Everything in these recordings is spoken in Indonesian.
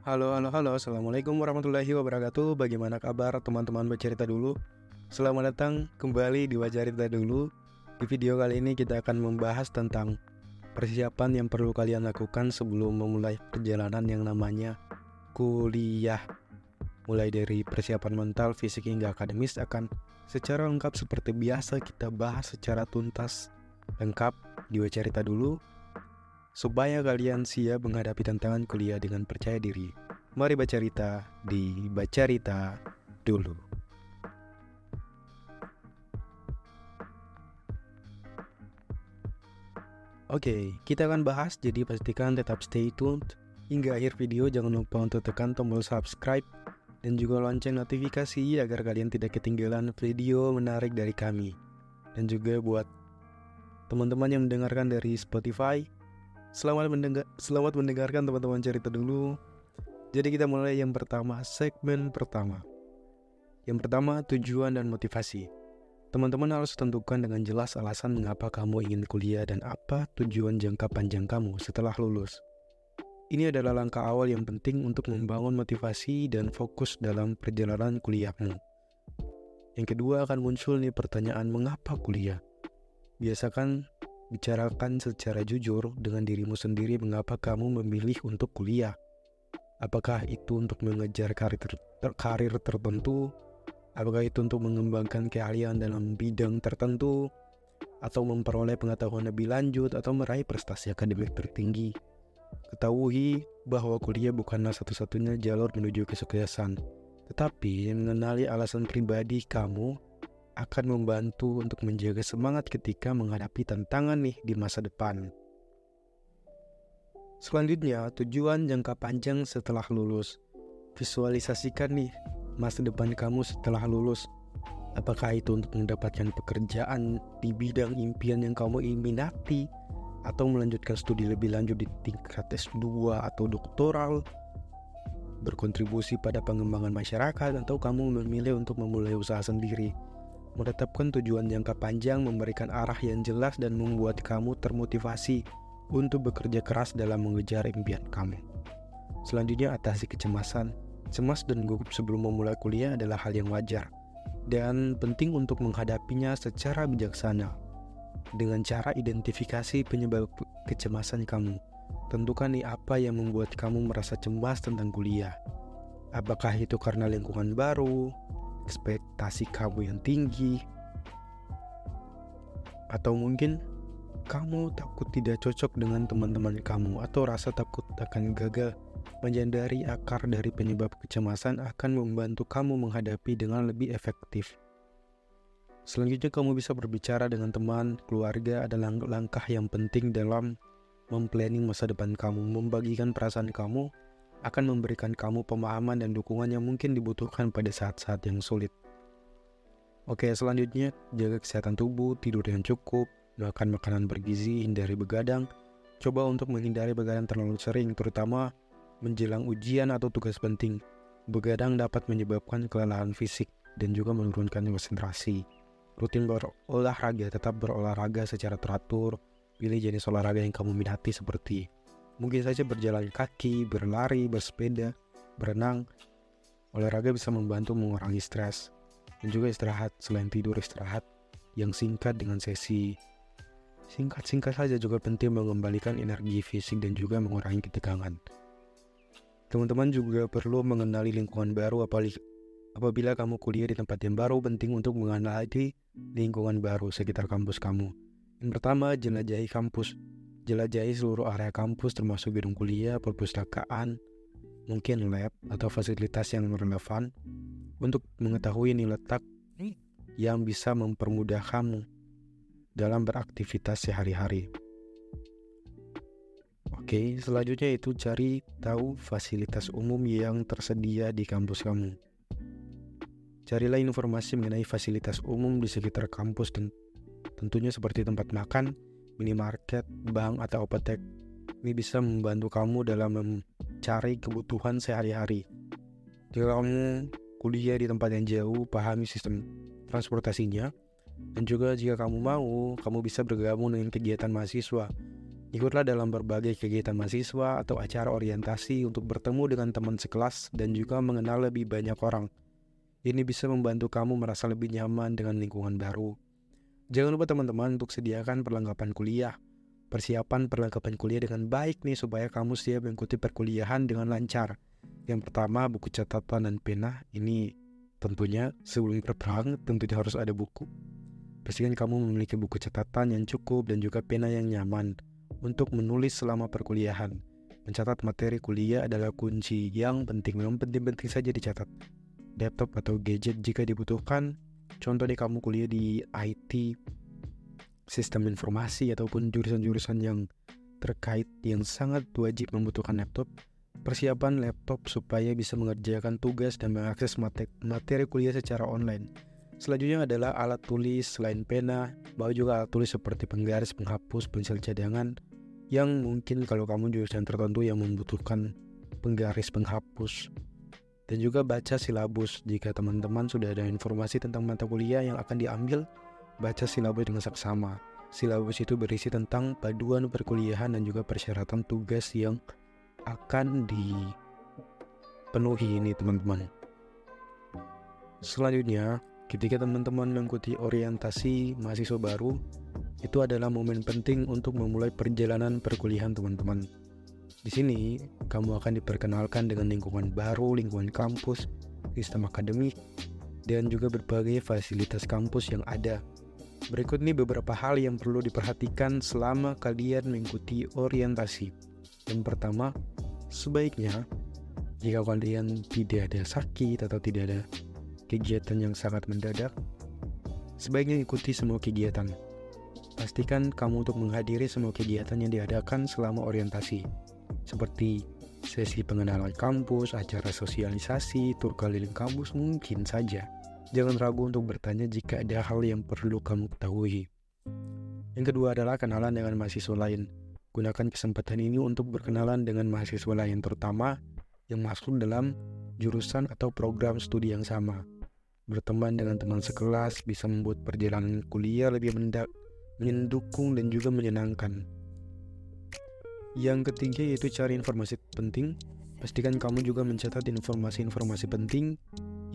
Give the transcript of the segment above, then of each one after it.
Halo, halo, halo. Assalamualaikum warahmatullahi wabarakatuh. Bagaimana kabar teman-teman bercerita dulu? Selamat datang kembali di Wajarita dulu. Di video kali ini kita akan membahas tentang persiapan yang perlu kalian lakukan sebelum memulai perjalanan yang namanya kuliah. Mulai dari persiapan mental, fisik hingga akademis akan secara lengkap seperti biasa kita bahas secara tuntas lengkap di Wajarita dulu supaya kalian siap menghadapi tantangan kuliah dengan percaya diri. Mari baca cerita di Baca Cerita dulu. Oke, kita akan bahas jadi pastikan tetap stay tuned hingga akhir video jangan lupa untuk tekan tombol subscribe dan juga lonceng notifikasi agar kalian tidak ketinggalan video menarik dari kami. Dan juga buat teman-teman yang mendengarkan dari Spotify, Selamat mendengar selamat mendengarkan teman-teman cerita dulu. Jadi kita mulai yang pertama, segmen pertama. Yang pertama, tujuan dan motivasi. Teman-teman harus tentukan dengan jelas alasan mengapa kamu ingin kuliah dan apa tujuan jangka panjang kamu setelah lulus. Ini adalah langkah awal yang penting untuk membangun motivasi dan fokus dalam perjalanan kuliahmu. Yang kedua akan muncul nih pertanyaan mengapa kuliah. Biasakan Bicarakan secara jujur dengan dirimu sendiri mengapa kamu memilih untuk kuliah. Apakah itu untuk mengejar karir, ter karir tertentu? Apakah itu untuk mengembangkan keahlian dalam bidang tertentu? Atau memperoleh pengetahuan lebih lanjut atau meraih prestasi akademik tertinggi? Ketahui bahwa kuliah bukanlah satu-satunya jalur menuju kesuksesan, tetapi mengenali alasan pribadi kamu akan membantu untuk menjaga semangat ketika menghadapi tantangan nih di masa depan. Selanjutnya, tujuan jangka panjang setelah lulus. Visualisasikan nih masa depan kamu setelah lulus. Apakah itu untuk mendapatkan pekerjaan di bidang impian yang kamu minati atau melanjutkan studi lebih lanjut di tingkat S2 atau doktoral berkontribusi pada pengembangan masyarakat atau kamu memilih untuk memulai usaha sendiri Menetapkan tujuan jangka panjang memberikan arah yang jelas dan membuat kamu termotivasi untuk bekerja keras dalam mengejar impian kamu. Selanjutnya atasi kecemasan. Cemas dan gugup sebelum memulai kuliah adalah hal yang wajar dan penting untuk menghadapinya secara bijaksana. Dengan cara identifikasi penyebab kecemasan kamu, tentukan nih apa yang membuat kamu merasa cemas tentang kuliah. Apakah itu karena lingkungan baru, ekspektasi kamu yang tinggi, atau mungkin kamu takut tidak cocok dengan teman-teman kamu, atau rasa takut akan gagal. Menjadari akar dari penyebab kecemasan akan membantu kamu menghadapi dengan lebih efektif. Selanjutnya, kamu bisa berbicara dengan teman, keluarga adalah langkah yang penting dalam memplanning masa depan kamu, membagikan perasaan kamu akan memberikan kamu pemahaman dan dukungan yang mungkin dibutuhkan pada saat-saat yang sulit. Oke, selanjutnya jaga kesehatan tubuh, tidur yang cukup, makan makanan bergizi, hindari begadang. Coba untuk menghindari begadang terlalu sering, terutama menjelang ujian atau tugas penting. Begadang dapat menyebabkan kelelahan fisik dan juga menurunkan konsentrasi. Rutin berolahraga, tetap berolahraga secara teratur. Pilih jenis olahraga yang kamu minati seperti Mungkin saja berjalan kaki, berlari, bersepeda, berenang. Olahraga bisa membantu mengurangi stres dan juga istirahat selain tidur istirahat yang singkat dengan sesi singkat-singkat saja juga penting mengembalikan energi fisik dan juga mengurangi ketegangan. Teman-teman juga perlu mengenali lingkungan baru apabila kamu kuliah di tempat yang baru penting untuk mengenali lingkungan baru sekitar kampus kamu. Yang pertama, jelajahi kampus jelajahi seluruh area kampus termasuk gedung kuliah, perpustakaan, mungkin lab atau fasilitas yang relevan untuk mengetahui nilai letak yang bisa mempermudah kamu dalam beraktivitas sehari-hari. Oke, selanjutnya itu cari tahu fasilitas umum yang tersedia di kampus kamu. Carilah informasi mengenai fasilitas umum di sekitar kampus dan tentunya seperti tempat makan, minimarket, bank, atau apotek. Ini bisa membantu kamu dalam mencari kebutuhan sehari-hari. Jika kamu kuliah di tempat yang jauh, pahami sistem transportasinya. Dan juga jika kamu mau, kamu bisa bergabung dengan kegiatan mahasiswa. Ikutlah dalam berbagai kegiatan mahasiswa atau acara orientasi untuk bertemu dengan teman sekelas dan juga mengenal lebih banyak orang. Ini bisa membantu kamu merasa lebih nyaman dengan lingkungan baru. Jangan lupa teman-teman untuk sediakan perlengkapan kuliah. Persiapan perlengkapan kuliah dengan baik nih supaya kamu siap mengikuti perkuliahan dengan lancar. Yang pertama buku catatan dan pena. Ini tentunya sebelum berperang tentunya harus ada buku. Pastikan kamu memiliki buku catatan yang cukup dan juga pena yang nyaman untuk menulis selama perkuliahan. Mencatat materi kuliah adalah kunci yang penting, memang penting-penting saja dicatat. Laptop atau gadget jika dibutuhkan, contohnya kamu kuliah di IT, sistem informasi ataupun jurusan-jurusan yang terkait yang sangat wajib membutuhkan laptop, persiapan laptop supaya bisa mengerjakan tugas dan mengakses materi kuliah secara online. Selanjutnya adalah alat tulis selain pena, bawa juga alat tulis seperti penggaris, penghapus, pensil cadangan, yang mungkin kalau kamu jurusan tertentu yang membutuhkan penggaris penghapus dan juga baca silabus. Jika teman-teman sudah ada informasi tentang mata kuliah yang akan diambil baca silabus dengan saksama silabus itu berisi tentang paduan perkuliahan dan juga persyaratan tugas yang akan dipenuhi ini teman-teman. Selanjutnya ketika teman-teman mengikuti orientasi mahasiswa baru itu adalah momen penting untuk memulai perjalanan perkuliahan teman-teman. Di sini, kamu akan diperkenalkan dengan lingkungan baru, lingkungan kampus, sistem akademik, dan juga berbagai fasilitas kampus yang ada. Berikut ini beberapa hal yang perlu diperhatikan selama kalian mengikuti orientasi. Yang pertama, sebaiknya jika kalian tidak ada sakit atau tidak ada kegiatan yang sangat mendadak, sebaiknya ikuti semua kegiatan Pastikan kamu untuk menghadiri semua kegiatan yang diadakan selama orientasi, seperti sesi pengenalan kampus, acara sosialisasi, tur keliling kampus, mungkin saja. Jangan ragu untuk bertanya jika ada hal yang perlu kamu ketahui. Yang kedua adalah kenalan dengan mahasiswa lain. Gunakan kesempatan ini untuk berkenalan dengan mahasiswa lain, terutama yang masuk dalam jurusan atau program studi yang sama. Berteman dengan teman sekelas bisa membuat perjalanan kuliah lebih mendak mendukung dan juga menyenangkan. Yang ketiga yaitu cari informasi penting. Pastikan kamu juga mencatat informasi-informasi penting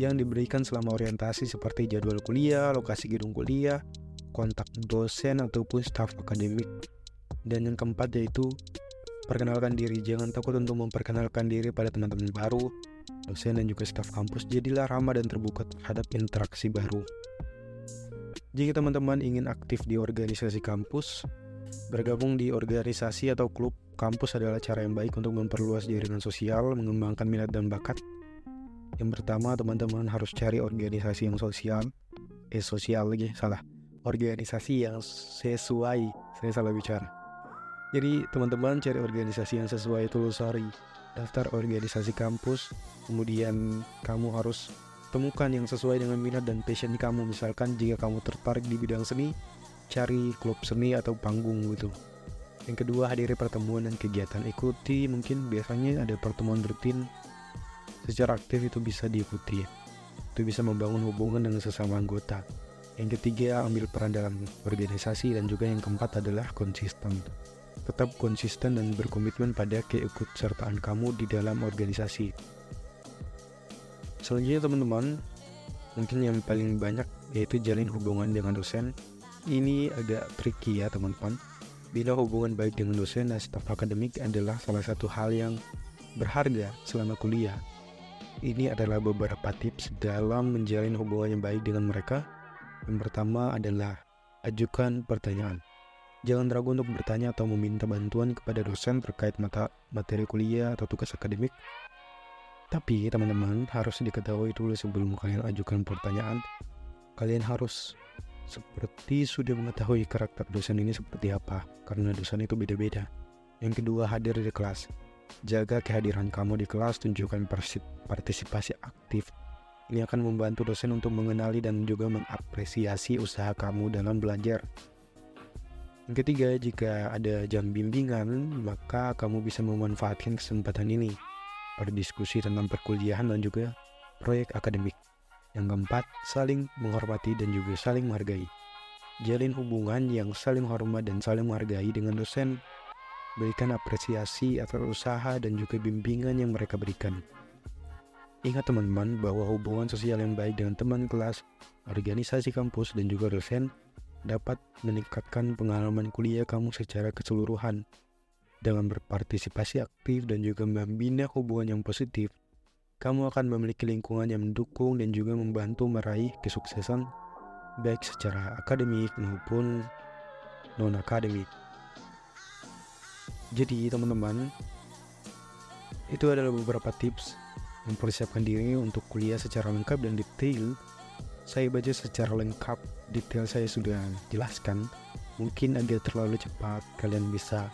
yang diberikan selama orientasi seperti jadwal kuliah, lokasi gedung kuliah, kontak dosen ataupun staf akademik. Dan yang keempat yaitu perkenalkan diri. Jangan takut untuk memperkenalkan diri pada teman-teman baru, dosen dan juga staf kampus. Jadilah ramah dan terbuka terhadap interaksi baru. Jika teman-teman ingin aktif di organisasi kampus, bergabung di organisasi atau klub kampus adalah cara yang baik untuk memperluas jaringan sosial, mengembangkan minat dan bakat. Yang pertama, teman-teman harus cari organisasi yang sosial. Eh, sosial lagi, salah. Organisasi yang sesuai. Saya salah bicara. Jadi, teman-teman cari organisasi yang sesuai itu sorry. Daftar organisasi kampus, kemudian kamu harus temukan yang sesuai dengan minat dan passion kamu misalkan jika kamu tertarik di bidang seni cari klub seni atau panggung gitu yang kedua hadiri pertemuan dan kegiatan ikuti. Mungkin biasanya ada pertemuan rutin. Secara aktif itu bisa diikuti. Itu bisa membangun hubungan dengan sesama anggota. Yang ketiga ambil peran dalam organisasi. Dan juga yang keempat adalah konsisten. Tetap konsisten dan berkomitmen pada keikutsertaan kamu di dalam organisasi. Selanjutnya teman-teman, mungkin yang paling banyak yaitu jalin hubungan dengan dosen. Ini agak tricky ya teman-teman. Bila hubungan baik dengan dosen dan staf akademik adalah salah satu hal yang berharga selama kuliah. Ini adalah beberapa tips dalam menjalin hubungan yang baik dengan mereka. Yang pertama adalah ajukan pertanyaan. Jangan ragu untuk bertanya atau meminta bantuan kepada dosen terkait mata materi kuliah atau tugas akademik tapi teman-teman harus diketahui dulu sebelum kalian ajukan pertanyaan, kalian harus seperti sudah mengetahui karakter dosen ini seperti apa, karena dosen itu beda-beda. Yang kedua, hadir di kelas. Jaga kehadiran kamu di kelas, tunjukkan partisipasi aktif. Ini akan membantu dosen untuk mengenali dan juga mengapresiasi usaha kamu dalam belajar. Yang ketiga, jika ada jam bimbingan, maka kamu bisa memanfaatkan kesempatan ini berdiskusi tentang perkuliahan dan juga proyek akademik. Yang keempat, saling menghormati dan juga saling menghargai. Jalin hubungan yang saling hormat dan saling menghargai dengan dosen berikan apresiasi atas usaha dan juga bimbingan yang mereka berikan. Ingat teman-teman bahwa hubungan sosial yang baik dengan teman kelas, organisasi kampus, dan juga dosen dapat meningkatkan pengalaman kuliah kamu secara keseluruhan. Dengan berpartisipasi aktif dan juga membina hubungan yang positif, kamu akan memiliki lingkungan yang mendukung dan juga membantu meraih kesuksesan baik secara akademik maupun non-akademik. Jadi teman-teman, itu adalah beberapa tips mempersiapkan diri untuk kuliah secara lengkap dan detail. Saya baca secara lengkap, detail saya sudah jelaskan. Mungkin agak terlalu cepat, kalian bisa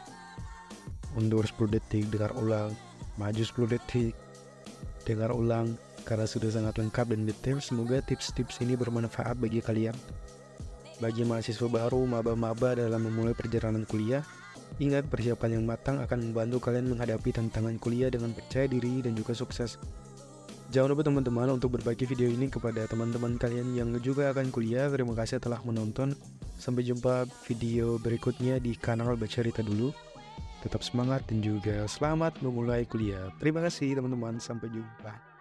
mundur 10 detik, dengar ulang, maju 10 detik, dengar ulang, karena sudah sangat lengkap dan detail. Semoga tips-tips ini bermanfaat bagi kalian. Bagi mahasiswa baru, maba-maba dalam memulai perjalanan kuliah, ingat persiapan yang matang akan membantu kalian menghadapi tantangan kuliah dengan percaya diri dan juga sukses. Jangan lupa teman-teman untuk berbagi video ini kepada teman-teman kalian yang juga akan kuliah. Terima kasih telah menonton. Sampai jumpa video berikutnya di kanal Bacarita dulu. Tetap semangat dan juga selamat memulai kuliah. Terima kasih teman-teman. Sampai jumpa.